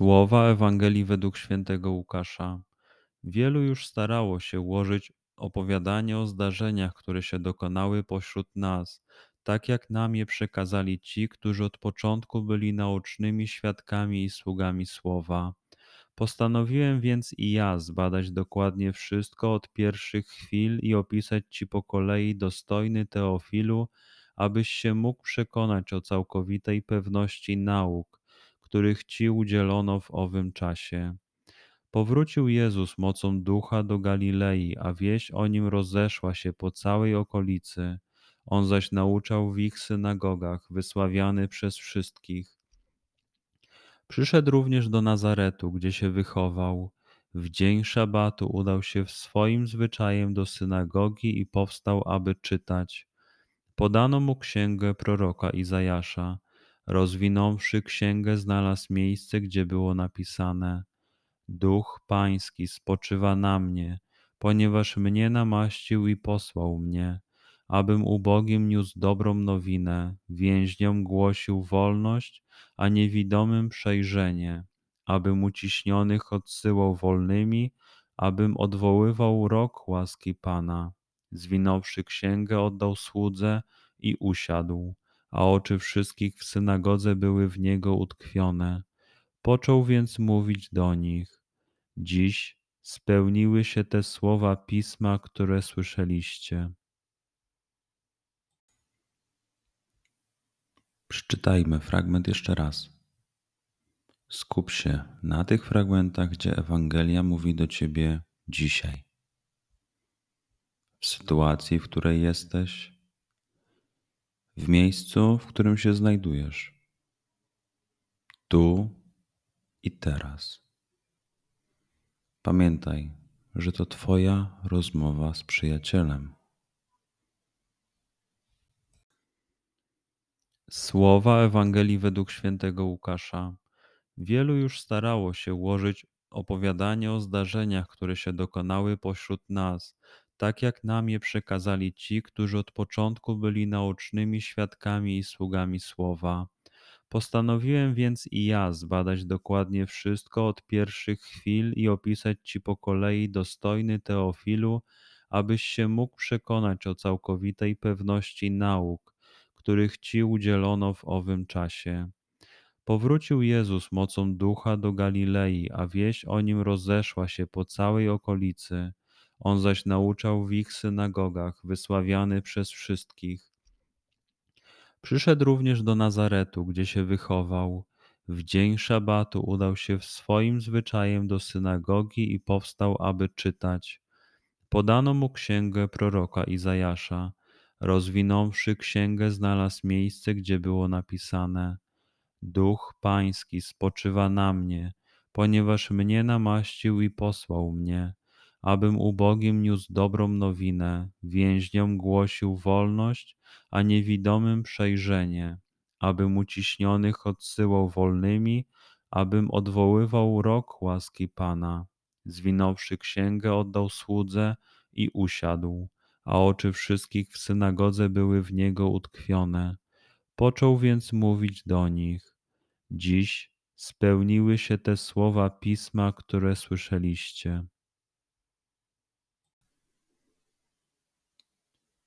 Słowa Ewangelii według świętego Łukasza. Wielu już starało się ułożyć opowiadanie o zdarzeniach, które się dokonały pośród nas, tak jak nam je przekazali ci, którzy od początku byli naocznymi świadkami i sługami słowa. Postanowiłem więc i ja zbadać dokładnie wszystko od pierwszych chwil i opisać ci po kolei dostojny Teofilu, abyś się mógł przekonać o całkowitej pewności nauk których Ci udzielono w owym czasie. Powrócił Jezus mocą ducha do Galilei, a wieść o nim rozeszła się po całej okolicy. On zaś nauczał w ich synagogach, wysławiany przez wszystkich. Przyszedł również do Nazaretu, gdzie się wychował. W dzień szabatu udał się w swoim zwyczajem do synagogi i powstał, aby czytać. Podano mu księgę proroka Izajasza. Rozwinąwszy księgę, znalazł miejsce, gdzie było napisane: Duch Pański spoczywa na mnie, ponieważ mnie namaścił i posłał mnie, abym ubogim niósł dobrą nowinę, więźniom głosił wolność, a niewidomym przejrzenie, abym uciśnionych odsyłał wolnymi, abym odwoływał rok łaski Pana. Zwinąwszy księgę, oddał słudze i usiadł a oczy wszystkich w synagodze były w niego utkwione. Począł więc mówić do nich: Dziś spełniły się te słowa pisma, które słyszeliście. Przeczytajmy fragment jeszcze raz. Skup się na tych fragmentach, gdzie Ewangelia mówi do ciebie dzisiaj. W sytuacji, w której jesteś, w miejscu, w którym się znajdujesz, tu i teraz. Pamiętaj, że to Twoja rozmowa z przyjacielem. Słowa Ewangelii według świętego Łukasza. Wielu już starało się ułożyć opowiadanie o zdarzeniach, które się dokonały pośród nas, tak jak nam je przekazali ci, którzy od początku byli naocznymi świadkami i sługami słowa. Postanowiłem więc i ja zbadać dokładnie wszystko od pierwszych chwil i opisać ci po kolei dostojny Teofilu, abyś się mógł przekonać o całkowitej pewności nauk, których ci udzielono w owym czasie. Powrócił Jezus mocą ducha do Galilei, a wieść o nim rozeszła się po całej okolicy. On zaś nauczał w ich synagogach, wysławiany przez wszystkich. Przyszedł również do Nazaretu, gdzie się wychował. W dzień szabatu udał się w swoim zwyczajem do synagogi i powstał, aby czytać. Podano mu księgę proroka Izajasza. Rozwinąwszy księgę, znalazł miejsce, gdzie było napisane: Duch Pański spoczywa na mnie, ponieważ mnie namaścił i posłał mnie, abym ubogim niósł dobrą nowinę, więźniom głosił wolność, a niewidomym przejrzenie, abym uciśnionych odsyłał wolnymi, abym odwoływał rok łaski Pana. Zwinąwszy księgę, oddał słudze i usiadł, a oczy wszystkich w synagodze były w niego utkwione. Począł więc mówić do nich: Dziś spełniły się te słowa pisma, które słyszeliście.